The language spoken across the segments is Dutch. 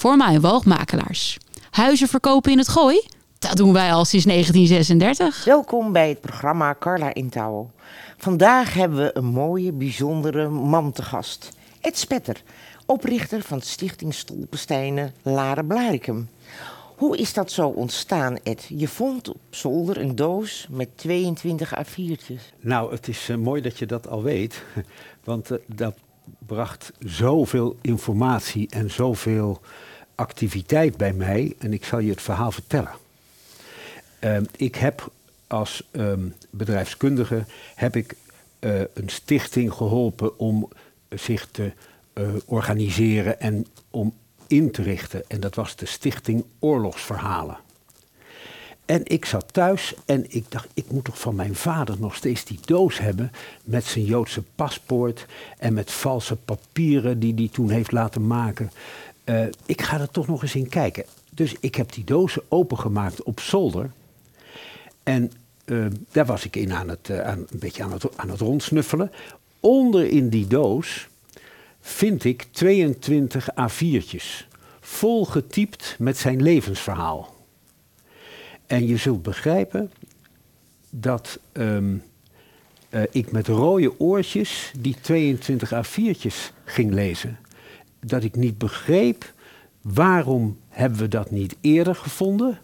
voor woogmakelaars. Huizen verkopen in het gooi? Dat doen wij al sinds 1936. Welkom bij het programma Carla in Touw. Vandaag hebben we een mooie, bijzondere man te gast. Ed Spetter, oprichter van Stichting Stolpensteinen Laren Blarikum. Hoe is dat zo ontstaan, Ed? Je vond op zolder een doos met 22 A4'tjes. Nou, het is uh, mooi dat je dat al weet. Want uh, dat bracht zoveel informatie en zoveel activiteit bij mij. En ik zal je het verhaal vertellen. Uh, ik heb als um, bedrijfskundige heb ik, uh, een stichting geholpen om zich te uh, organiseren en om in te richten. En dat was de Stichting Oorlogsverhalen. En ik zat thuis en ik dacht, ik moet toch van mijn vader nog steeds die doos hebben met zijn Joodse paspoort en met valse papieren die hij toen heeft laten maken. Uh, ik ga er toch nog eens in kijken. Dus ik heb die dozen opengemaakt op zolder. En uh, daar was ik in aan het, uh, aan, een beetje aan het, aan het rondsnuffelen. Onder in die doos vind ik 22 A4'tjes, vol getypt met zijn levensverhaal. En je zult begrijpen dat uh, ik met rode oortjes die 22 A4'tjes ging lezen. Dat ik niet begreep waarom hebben we dat niet eerder gevonden.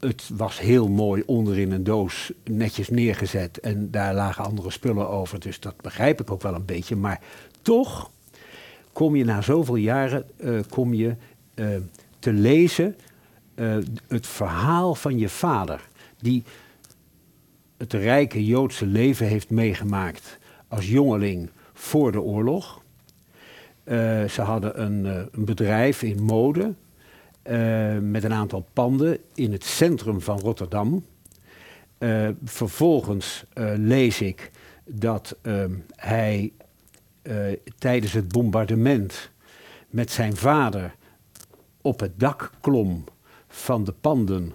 Het was heel mooi onderin een doos netjes neergezet en daar lagen andere spullen over. Dus dat begrijp ik ook wel een beetje. Maar toch kom je na zoveel jaren uh, kom je, uh, te lezen uh, het verhaal van je vader, die het rijke Joodse leven heeft meegemaakt als jongeling voor de oorlog. Uh, ze hadden een, uh, een, bedrijf in mode met een aantal panden in het centrum van Rotterdam. vervolgens lees ik dat hij tijdens het bombardement met zijn vader op het dak klom van de panden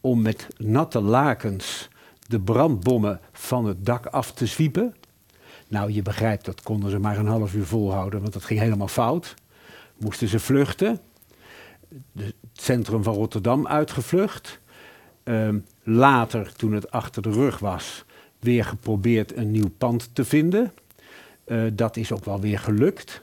om met natte lakens de brandbommen van het dak af te zwiepen. Nou, je begrijpt, dat konden ze maar een half uur volhouden, want dat ging helemaal fout. Moesten ze vluchten. het centrum van Rotterdam uitgevlucht. Uh, later, toen het achter de rug was, weer geprobeerd een nieuw pand te vinden. Uh, dat is ook wel weer gelukt.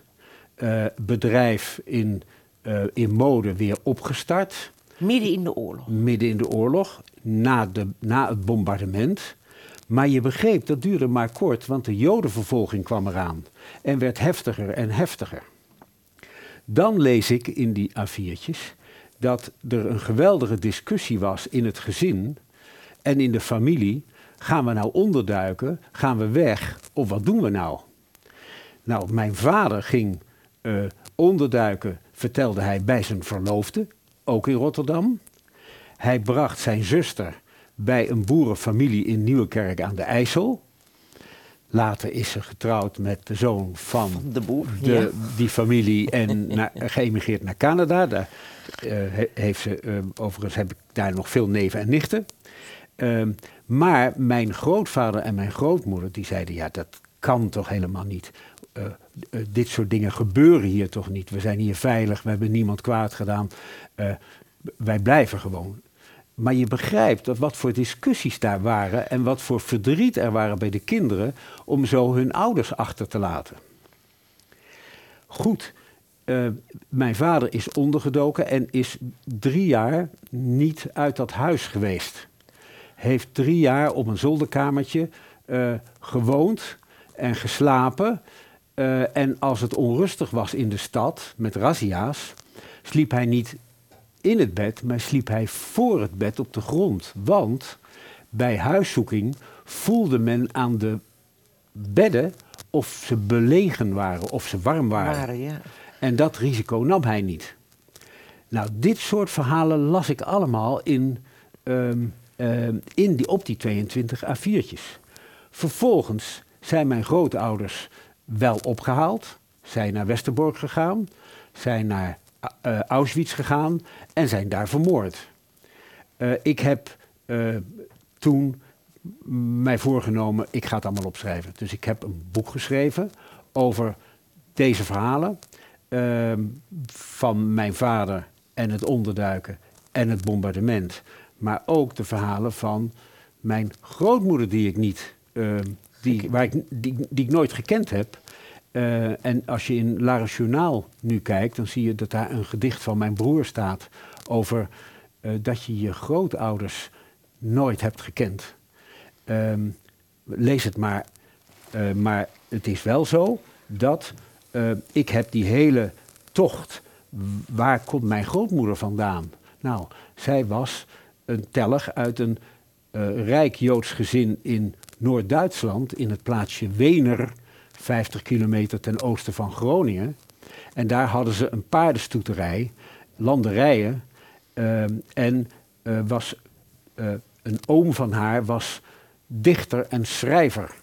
Uh, bedrijf in, eh, in mode weer opgestart. Midden in de oorlog. Midden in de oorlog, na, de, na het bombardement. Maar je begreep, dat duurde maar kort, want de jodenvervolging kwam eraan. En werd heftiger en heftiger. Dan lees ik in die A4'tjes dat er een geweldige discussie was in het gezin en in de familie. Gaan we nou onderduiken? Gaan we weg? Of wat doen we nou? Nou, mijn vader ging uh, onderduiken, vertelde hij bij zijn verloofde ook in Rotterdam. Hij bracht zijn zuster bij een boerenfamilie in Nieuwekerk aan de IJssel. Later is ze getrouwd met de zoon van de boer, de, ja. die familie en naar, geëmigreerd naar Canada. Daar uh, heeft ze, uh, overigens heb ik daar nog veel neven en nichten. Uh, maar mijn grootvader en mijn grootmoeder die zeiden, ja dat kan toch helemaal niet. Uh, uh, dit soort dingen gebeuren hier toch niet. We zijn hier veilig, we hebben niemand kwaad gedaan. Wij blijven gewoon. Maar je begrijpt wat voor discussies daar waren en wat voor verdriet er waren bij de kinderen om zo hun ouders achter te laten. Goed, uh, mijn vader is ondergedoken en is drie jaar niet uit dat huis geweest. Heeft drie jaar op een zolderkamertje uh, gewoond en geslapen. Uh, en als het onrustig was in de stad met razzia's, sliep hij niet in het bed, maar sliep hij voor het bed op de grond. Want bij huiszoeking voelde men aan de bedden of ze belegen waren, of ze warm waren. waren ja. En dat risico nam hij niet. Nou, dit soort verhalen las ik allemaal in, um, um, in die, op die 22 A4'tjes. Vervolgens zijn mijn grootouders wel opgehaald, zijn naar Westerbork gegaan, zijn naar uh, Auschwitz gegaan en zijn daar vermoord. Uh, ik heb uh, toen mij voorgenomen, ik ga het allemaal opschrijven. Dus ik heb een boek geschreven over deze verhalen. ehm, van mijn vader en het onderduiken en het bombardement. Maar ook de verhalen van mijn grootmoeder die ik niet, ehm, die, waar ik, die, die ik nooit gekend heb. Eh, en als je in Lara Journaal nu kijkt, dan zie je dat daar een gedicht van mijn broer staat over eh, dat je je grootouders nooit hebt gekend. Ehm, lees het maar. Eh, maar het is wel zo dat ik heb die hele tocht. Waar komt mijn grootmoeder vandaan? Nou, zij was een tellig uit een rijk Joods gezin in Noord-Duitsland, in het plaatsje Wener 50 kilometer ten oosten van Groningen. En daar hadden ze een paardenstoeterij, landerijen. Ehm, en uh, was, uh, een oom van haar was dichter en schrijver.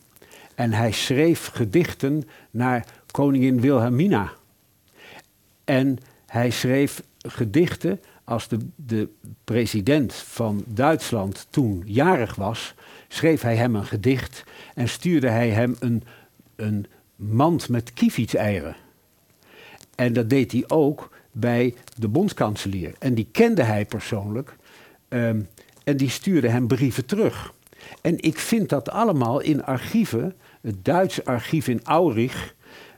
En hij schreef gedichten naar koningin Wilhelmina. En hij schreef gedichten als de, de president van Duitsland toen jarig was, schreef hij hem een gedicht en stuurde hij hem een een mand met kievitseieren. En dat deed hij ook bij de bondskanselier. En die kende hij persoonlijk. Ehm, en die stuurde hem brieven terug. En ik vind dat allemaal in archieven, het Duitse archief in Aurich,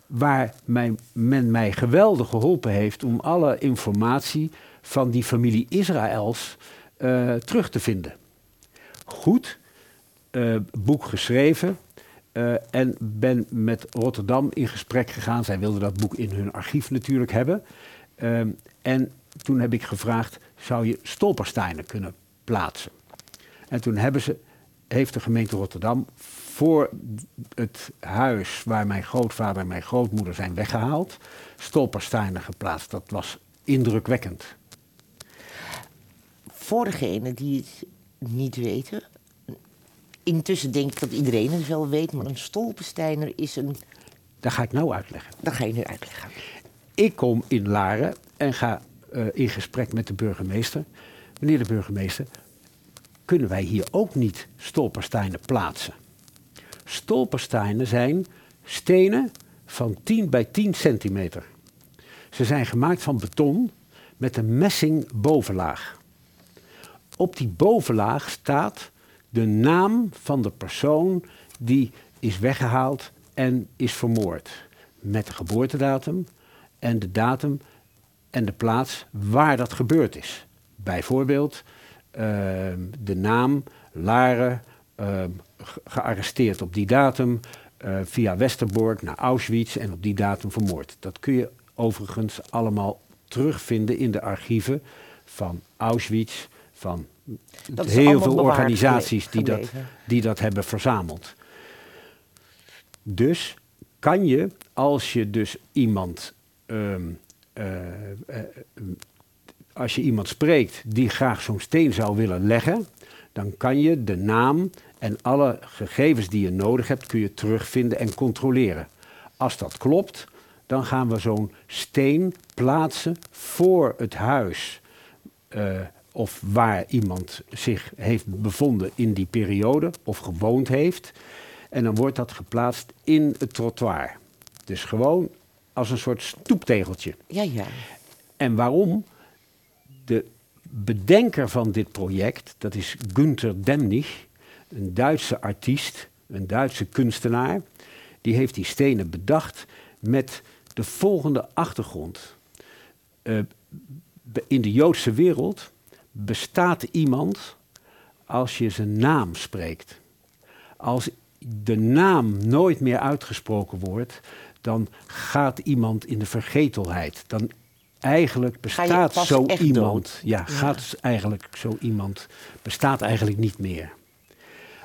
waar mijn, men mij geweldig geholpen heeft om alle informatie van die familie Israëls uh, terug te vinden. Goed, uh, boek geschreven, uh, en ben met Rotterdam in gesprek gegaan. Zij wilden dat boek in hun archief natuurlijk hebben. Uh, en toen heb ik gevraagd, zou je stolpersteinen kunnen plaatsen? En toen hebben ze, heeft de gemeente Rotterdam voor het huis waar mijn grootvader en mijn grootmoeder zijn weggehaald, stolpersteinen geplaatst. Dat was indrukwekkend. Voor degenen die het niet weten, intussen denk ik dat iedereen het wel weet, maar een stolpensteiner is een. Dat ga ik nou uitleggen. Dat ga je nu uitleggen. Ik kom in Laren en ga uh, in gesprek met de burgemeester. Meneer de burgemeester, kunnen wij hier ook niet stolpersteinen plaatsen? Stolpersteinen zijn stenen van 10 bij 10 centimeter. Ze zijn gemaakt van beton met een messing bovenlaag. Op die bovenlaag staat de naam van de persoon die is weggehaald en is vermoord. Met de geboortedatum en de datum en de plaats waar dat gebeurd is. Bijvoorbeeld uh, de naam Laren, uh, gearresteerd op die datum, uh, via Westerbork naar Auschwitz en op die datum vermoord. Dat kun je overigens allemaal terugvinden in de archieven van Auschwitz, van dat heel veel organisaties die dat, die dat hebben verzameld. Dus kan je, als je dus iemand, um, uh, uh, als je iemand spreekt die graag zo'n steen zou willen leggen, dan kan je de naam en alle gegevens die je nodig hebt, kun je terugvinden en controleren. Als dat klopt, dan gaan we zo'n steen plaatsen voor het huis uh, of waar iemand zich heeft bevonden in die periode of gewoond heeft. En dan wordt dat geplaatst in het trottoir. Dus gewoon als een soort stoeptegeltje. Ja, ja. En waarom? De bedenker van dit project, dat is Günther Demnig, een Duitse artiest, een Duitse kunstenaar. Die heeft die stenen bedacht met de volgende achtergrond. Uh, in de Joodse wereld bestaat iemand als je zijn naam spreekt. Als de naam nooit meer uitgesproken wordt, dan gaat iemand in de vergetelheid. Dan eigenlijk bestaat zo iemand. Ja, ja, gaat eigenlijk zo iemand bestaat eigenlijk niet meer.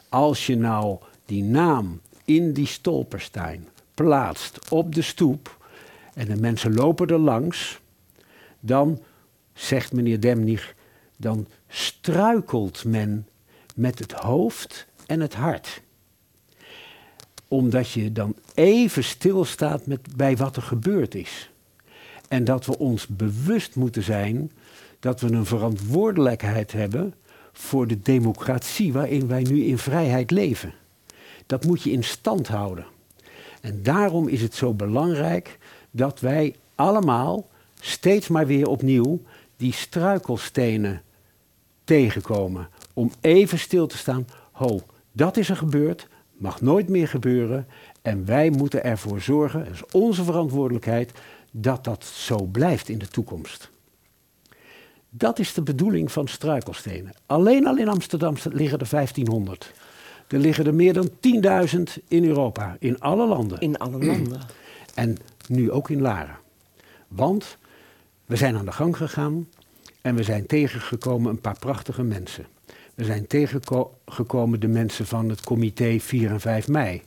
Als je nou die naam in die stolperstein plaatst op de stoep en de mensen lopen er langs, dan zegt meneer Demnig, dan struikelt men met het hoofd en het hart. Omdat je dan even stilstaat met, bij wat er gebeurd is. En dat we ons bewust moeten zijn dat we een verantwoordelijkheid hebben voor de democratie waarin wij nu in vrijheid leven. Dat moet je in stand houden. En daarom is het zo belangrijk dat wij allemaal steeds maar weer opnieuw die struikelstenen tegenkomen. Om even stil te staan. Ho, dat is er gebeurd, mag nooit meer gebeuren. En wij moeten ervoor zorgen, het is onze verantwoordelijkheid, dat dat zo blijft in de toekomst. Dat is de bedoeling van struikelstenen. Alleen al in Amsterdam liggen er 1500. Er liggen er meer dan 10.000 in Europa, in alle landen. In alle landen. En nu ook in Laren. Want we zijn aan de gang gegaan en we zijn tegengekomen een paar prachtige mensen. We zijn tegengekomen de mensen van het comité 4 en 5 mei.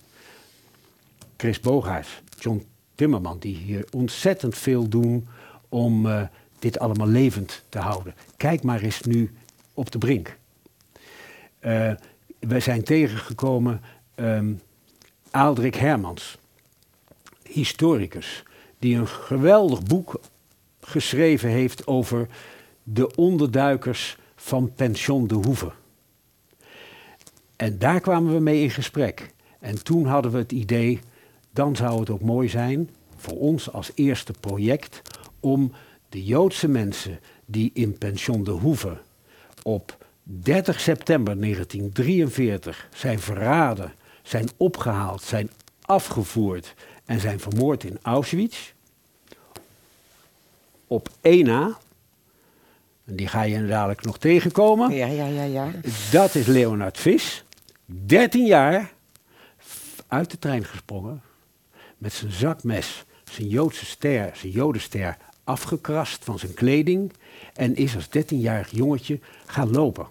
Chris Bogaars, John Timmerman, die hier ontzettend veel doen om uh, dit allemaal levend te houden. Kijk maar eens nu op de brink. Uh, wij zijn tegengekomen um, Aaldrik Hermans, historicus, die een geweldig boek geschreven heeft over de onderduikers van Pension de Hoeve. En daar kwamen we mee in gesprek. En toen hadden we het idee, dan zou het ook mooi zijn voor ons als eerste project om de Joodse mensen die in Pension de Hoeve op 30 september 1943 zijn verraden, zijn opgehaald, zijn afgevoerd en zijn vermoord in Auschwitz. Op 1 na, en die ga je dadelijk nog tegenkomen. Ja, ja, ja, ja. Dat is Leonard Vis, 13 jaar, uit de trein gesprongen, met zijn zakmes, zijn Joodse ster, zijn Jodenster, afgekrast van zijn kleding en is als 13-jarig jongetje gaan lopen.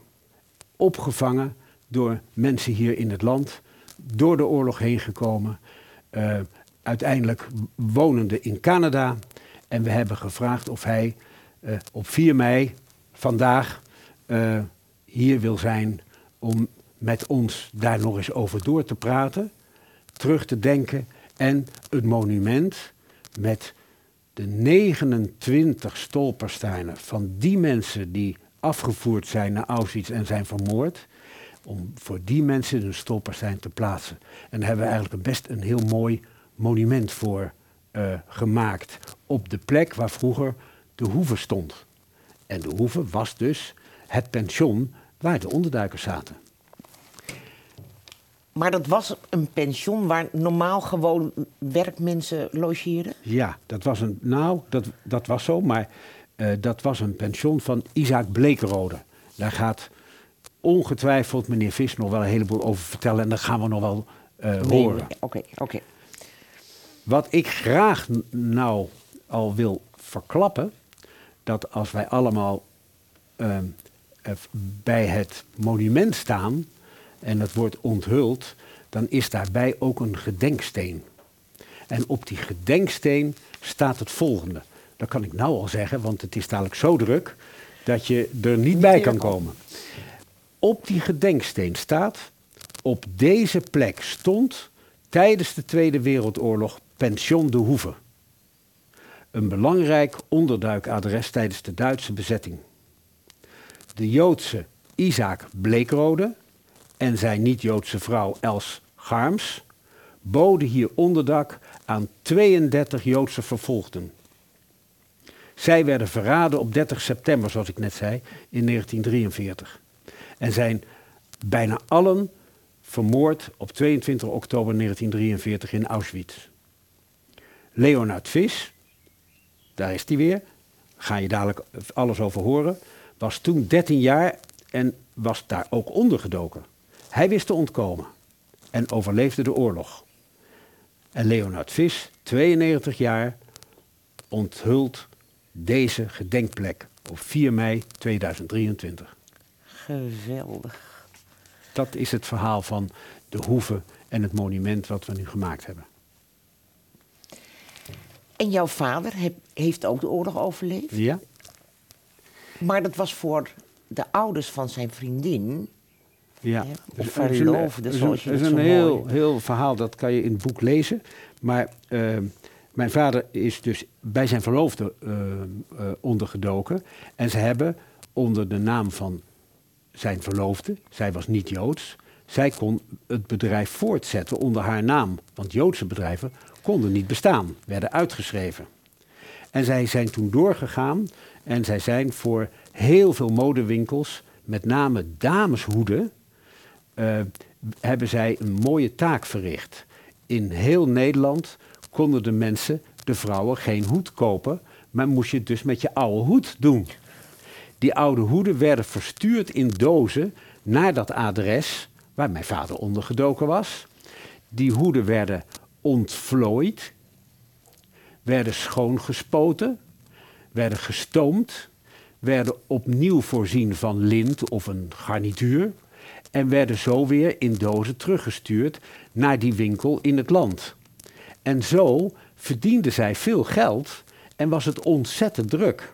Opgevangen door mensen hier in het land, door de oorlog heen gekomen, uh, uiteindelijk wonende in Canada. En we hebben gevraagd of hij uh, op 4 mei, vandaag, uh, hier wil zijn om met ons daar nog eens over door te praten, terug te denken en het monument met de 29 stolpersteinen van die mensen die afgevoerd zijn naar Auschwitz en zijn vermoord, om voor die mensen een stolperstein te plaatsen. En daar hebben we eigenlijk best een heel mooi monument voor uh, gemaakt op de plek waar vroeger de hoeve stond. En de hoeve was dus het pension waar de onderduikers zaten. Maar dat was een pension waar normaal gewoon werkmensen logeerden? Ja, dat was een. Nou, dat, dat was zo, maar uh, dat was een pension van Isaac Blekerode. Daar gaat ongetwijfeld meneer Vis nog wel een heleboel over vertellen en dat gaan we nog wel uh, nee, horen. Oké, okay, oké. Okay. Wat ik graag nou al wil verklappen, dat als wij allemaal uh, bij het monument staan en het wordt onthuld, dan is daarbij ook een gedenksteen. En op die gedenksteen staat het volgende. Dat kan ik nou al zeggen, want het is dadelijk zo druk dat je er niet bij kan komen. Op die gedenksteen staat, op deze plek stond tijdens de Tweede Wereldoorlog Pension de Hoeve. Een belangrijk onderduikadres tijdens de Duitse bezetting. De Joodse Isaac Bleekrode en zijn niet-Joodse vrouw Els Garms boden hier onderdak aan 32 Joodse vervolgden. Zij werden verraden op 30 september, zoals ik net zei, in 1943. En zijn bijna allen vermoord op 22 oktober 1943 in Auschwitz. Leonard Vis, daar is hij weer, ga je dadelijk alles over horen, was toen 13 jaar en was daar ook ondergedoken. Hij wist te ontkomen en overleefde de oorlog. En Leonard Vis, 92 jaar, onthult deze gedenkplek op 4 mei 2023. Geweldig. Dat is het verhaal van de hoeve en het monument wat we nu gemaakt hebben. En jouw vader heb, heeft ook de oorlog overleefd? Ja. Maar dat was voor de ouders van zijn vriendin. Ja, of verloofde, zoals je is een zo heel, mooi- heel verhaal, dat kan je in het boek lezen. Maar eh, mijn vader is dus bij zijn verloofde eh, eh, ondergedoken. En ze hebben onder de naam van zijn verloofde, zij was niet Joods, zij kon het bedrijf voortzetten onder haar naam. Want Joodse bedrijven konden niet bestaan, werden uitgeschreven. En zij zijn toen doorgegaan en zij zijn voor heel veel modewinkels, met name dameshoeden, eh, hebben zij een mooie taak verricht. In heel Nederland konden de mensen, de vrouwen, geen hoed kopen, maar moest je het dus met je oude hoed doen. Die oude hoeden werden verstuurd in dozen naar dat adres waar mijn vader ondergedoken was. Die hoeden werden ontvlooid, werden schoongespoten, werden gestoomd, werden opnieuw voorzien van lint of een garnituur en werden zo weer in dozen teruggestuurd naar die winkel in het land. En zo verdienden zij veel geld en was het ontzettend druk.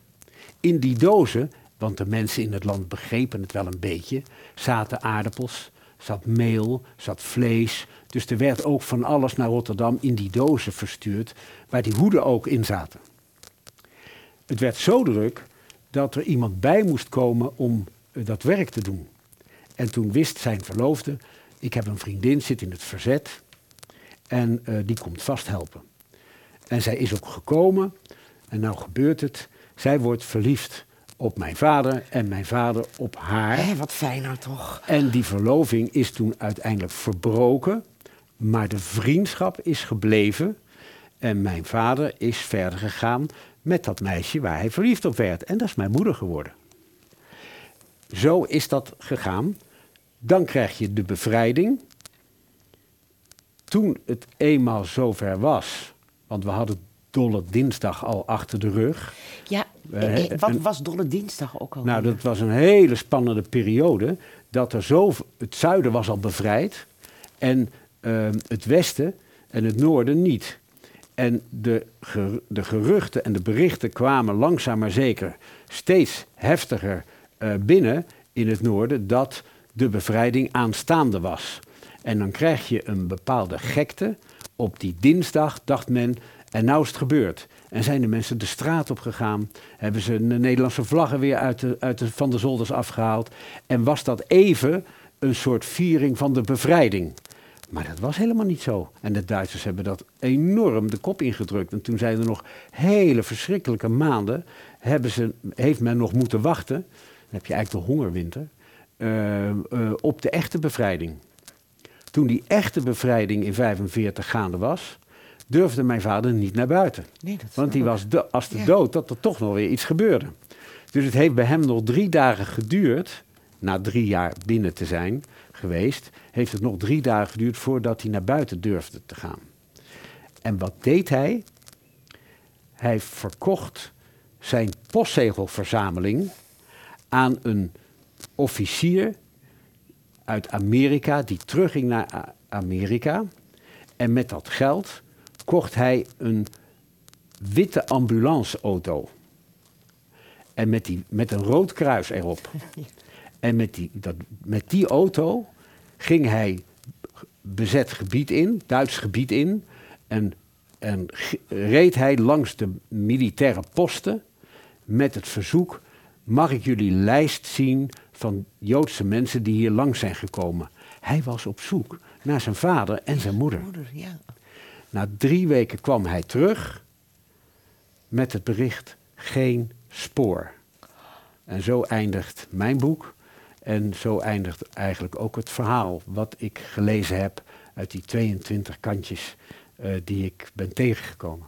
In die dozen, want de mensen in het land begrepen het wel een beetje, zaten aardappels, zat meel, zat vlees. Dus er werd ook van alles naar Rotterdam in die dozen verstuurd, waar die hoeden ook in zaten. Het werd zo druk dat er iemand bij moest komen om eh, dat werk te doen. En toen wist zijn verloofde, ik heb een vriendin, zit in het verzet en uh, die komt vast helpen. En zij is ook gekomen en nou gebeurt het. Zij wordt verliefd op mijn vader en mijn vader op haar. Hé, wat fijner toch? En die verloving is toen uiteindelijk verbroken, maar de vriendschap is gebleven. En mijn vader is verder gegaan met dat meisje waar hij verliefd op werd. En dat is mijn moeder geworden. Zo is dat gegaan. Dan krijg je de bevrijding. Toen het eenmaal zover was, want we hadden Dolle Dinsdag al achter de rug. Ja, eh, eh, wat was Dolle Dinsdag ook al? Nou, dat was een hele spannende periode. Dat er zo, het zuiden was al bevrijd en uh, het westen en het noorden niet. En de, de geruchten en de berichten kwamen langzaam maar zeker steeds heftiger uh, binnen in het noorden dat de bevrijding aanstaande was. En dan krijg je een bepaalde gekte. Op die dinsdag dacht men, en nou is het gebeurd. En zijn de mensen de straat op gegaan? Hebben ze de Nederlandse vlaggen weer uit de, uit de, van de zolders afgehaald? En was dat even een soort viering van de bevrijding? Maar dat was helemaal niet zo. En de Duitsers hebben dat enorm de kop ingedrukt. En toen zijn er nog hele verschrikkelijke maanden. Hebben ze, heeft men nog moeten wachten. Dan heb je eigenlijk de hongerwinter. Uh, uh, op de echte bevrijding. Toen die echte bevrijding in 1945 gaande was, durfde mijn vader niet naar buiten. Nee, Want die was de, als de ja. dood dat er toch nog weer iets gebeurde. Dus het heeft bij hem nog drie dagen geduurd, na drie jaar binnen te zijn geweest, heeft het nog drie dagen geduurd voordat hij naar buiten durfde te gaan. En wat deed hij? Hij verkocht zijn postzegelverzameling aan een officier uit Amerika die terugging naar Amerika. En met dat geld kocht hij een witte ambulanceauto. En met, die, met een rood kruis erop. En met die, dat, met die auto ging hij bezet gebied in, Duits gebied in. En, en reed hij langs de militaire posten met het verzoek: mag ik jullie lijst zien van Joodse mensen die hier langs zijn gekomen? Hij was op zoek naar zijn vader en zijn moeder. moeder ja. Na drie weken kwam hij terug met het bericht geen spoor. En zo eindigt mijn boek. En zo eindigt eigenlijk ook het verhaal wat ik gelezen heb uit die 22 kantjes uh, die ik ben tegengekomen.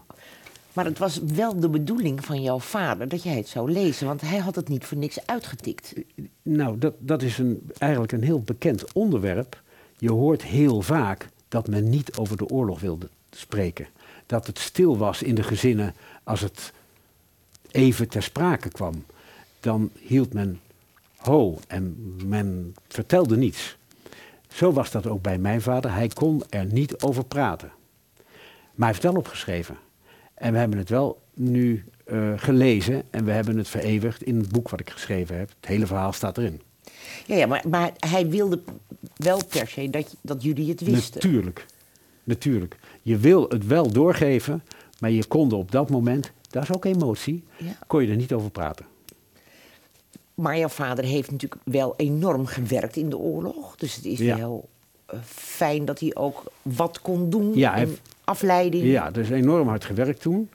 Maar het was wel de bedoeling van jouw vader dat jij het zou lezen, want hij had het niet voor niks uitgetikt. Nou, dat, dat is een, eigenlijk een heel bekend onderwerp. Je hoort heel vaak dat men niet over de oorlog wilde spreken. Dat het stil was in de gezinnen als het even ter sprake kwam. Dan hield men ho en men vertelde niets. Zo was dat ook bij mijn vader. Hij kon er niet over praten. Maar hij heeft wel opgeschreven. En we hebben het wel nu uh, gelezen en we hebben het vereeuwigd in het boek wat ik geschreven heb. Het hele verhaal staat erin. Ja, ja maar, maar hij wilde wel per se dat, dat jullie het wisten. Natuurlijk. Natuurlijk. Je wil het wel doorgeven, maar je kon er op dat moment, dat is ook emotie, ja. kon je er niet over praten. Maar jouw vader heeft natuurlijk wel enorm gewerkt in de oorlog. Dus het is ja. wel uh, fijn dat hij ook wat kon doen. Ja, hij, afleiding. Ja, dus enorm hard gewerkt toen.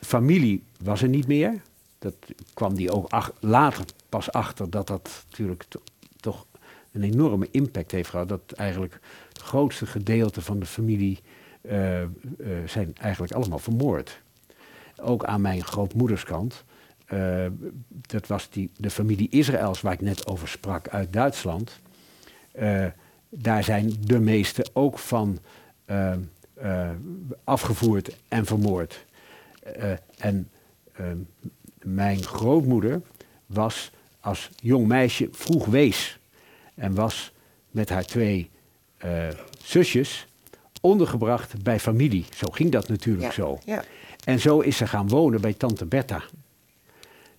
Familie was er niet meer. Dat kwam die ook ach- later pas achter dat dat natuurlijk to- toch een enorme impact heeft gehad. Dat eigenlijk het grootste gedeelte van de familie eh, eh, zijn eigenlijk allemaal vermoord. Ook aan mijn grootmoederskant. eh, dat was die, de familie Israëls waar ik net over sprak uit Duitsland. Daar zijn de meeste ook van afgevoerd en vermoord. En mijn grootmoeder was als jong meisje vroeg wees. En was met haar twee eh, zusjes ondergebracht bij familie. Zo ging dat natuurlijk Ja, zo. ja. En zo is ze gaan wonen bij tante Bertha.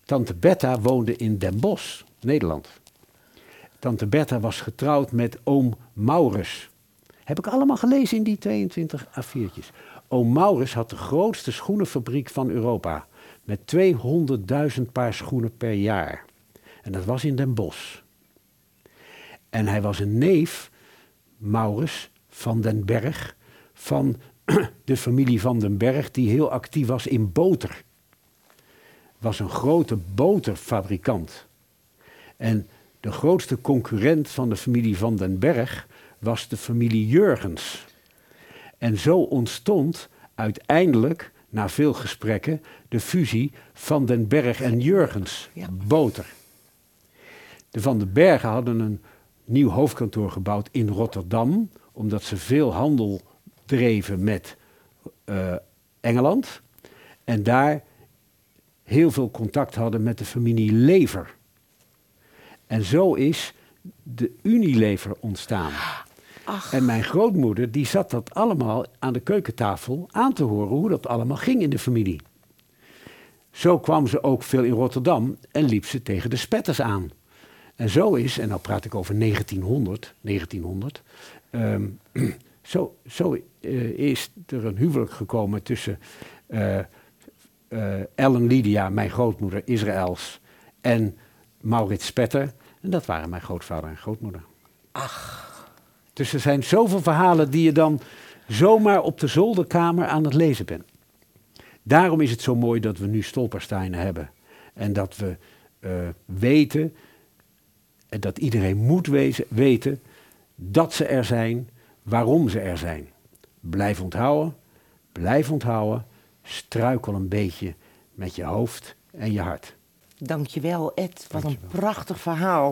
Tante Bertha woonde in Den Bosch, Nederland. Tante Bertha was getrouwd met oom Maurus. Heb ik allemaal gelezen in die 22 A4'tjes. Oom Maurus had de grootste schoenenfabriek van Europa. Met 200.000 paar schoenen per jaar. En dat was in Den Bosch. En hij was een neef, Maurus van den Berg, van de familie van den Berg, die heel actief was in boter. Was een grote boterfabrikant. En de grootste concurrent van de familie van den Berg was de familie Jurgens. En zo ontstond uiteindelijk, na veel gesprekken, de fusie van den Berg en Jurgens, Ja. boter. De Van den Bergen hadden een nieuw hoofdkantoor gebouwd in Rotterdam, omdat ze veel handel dreven met eh, Engeland. En daar heel veel contact hadden met de familie Lever. En zo is de Unilever ontstaan. En mijn grootmoeder die zat dat allemaal aan de keukentafel aan te horen hoe dat allemaal ging in de familie. Zo kwam ze ook veel in Rotterdam en liep ze tegen de spetters aan. En zo is, en nou praat ik over 1900, 1900 ehm, zo, zo eh, is er een huwelijk gekomen tussen eh, eh, Ellen Lydia, mijn grootmoeder, Israëls, en Maurits Spetter. En dat waren mijn grootvader en grootmoeder. Dus er zijn zoveel verhalen die je dan zomaar op de zolderkamer aan het lezen bent. Daarom is het zo mooi dat we nu stolpersteinen hebben. En dat we weten, en dat iedereen moet wezen, weten dat ze er zijn, waarom ze er zijn. Blijf onthouden, blijf onthouden, struikel een beetje met je hoofd en je hart. Dankjewel, Ed. Wat Dankjewel. een prachtig verhaal.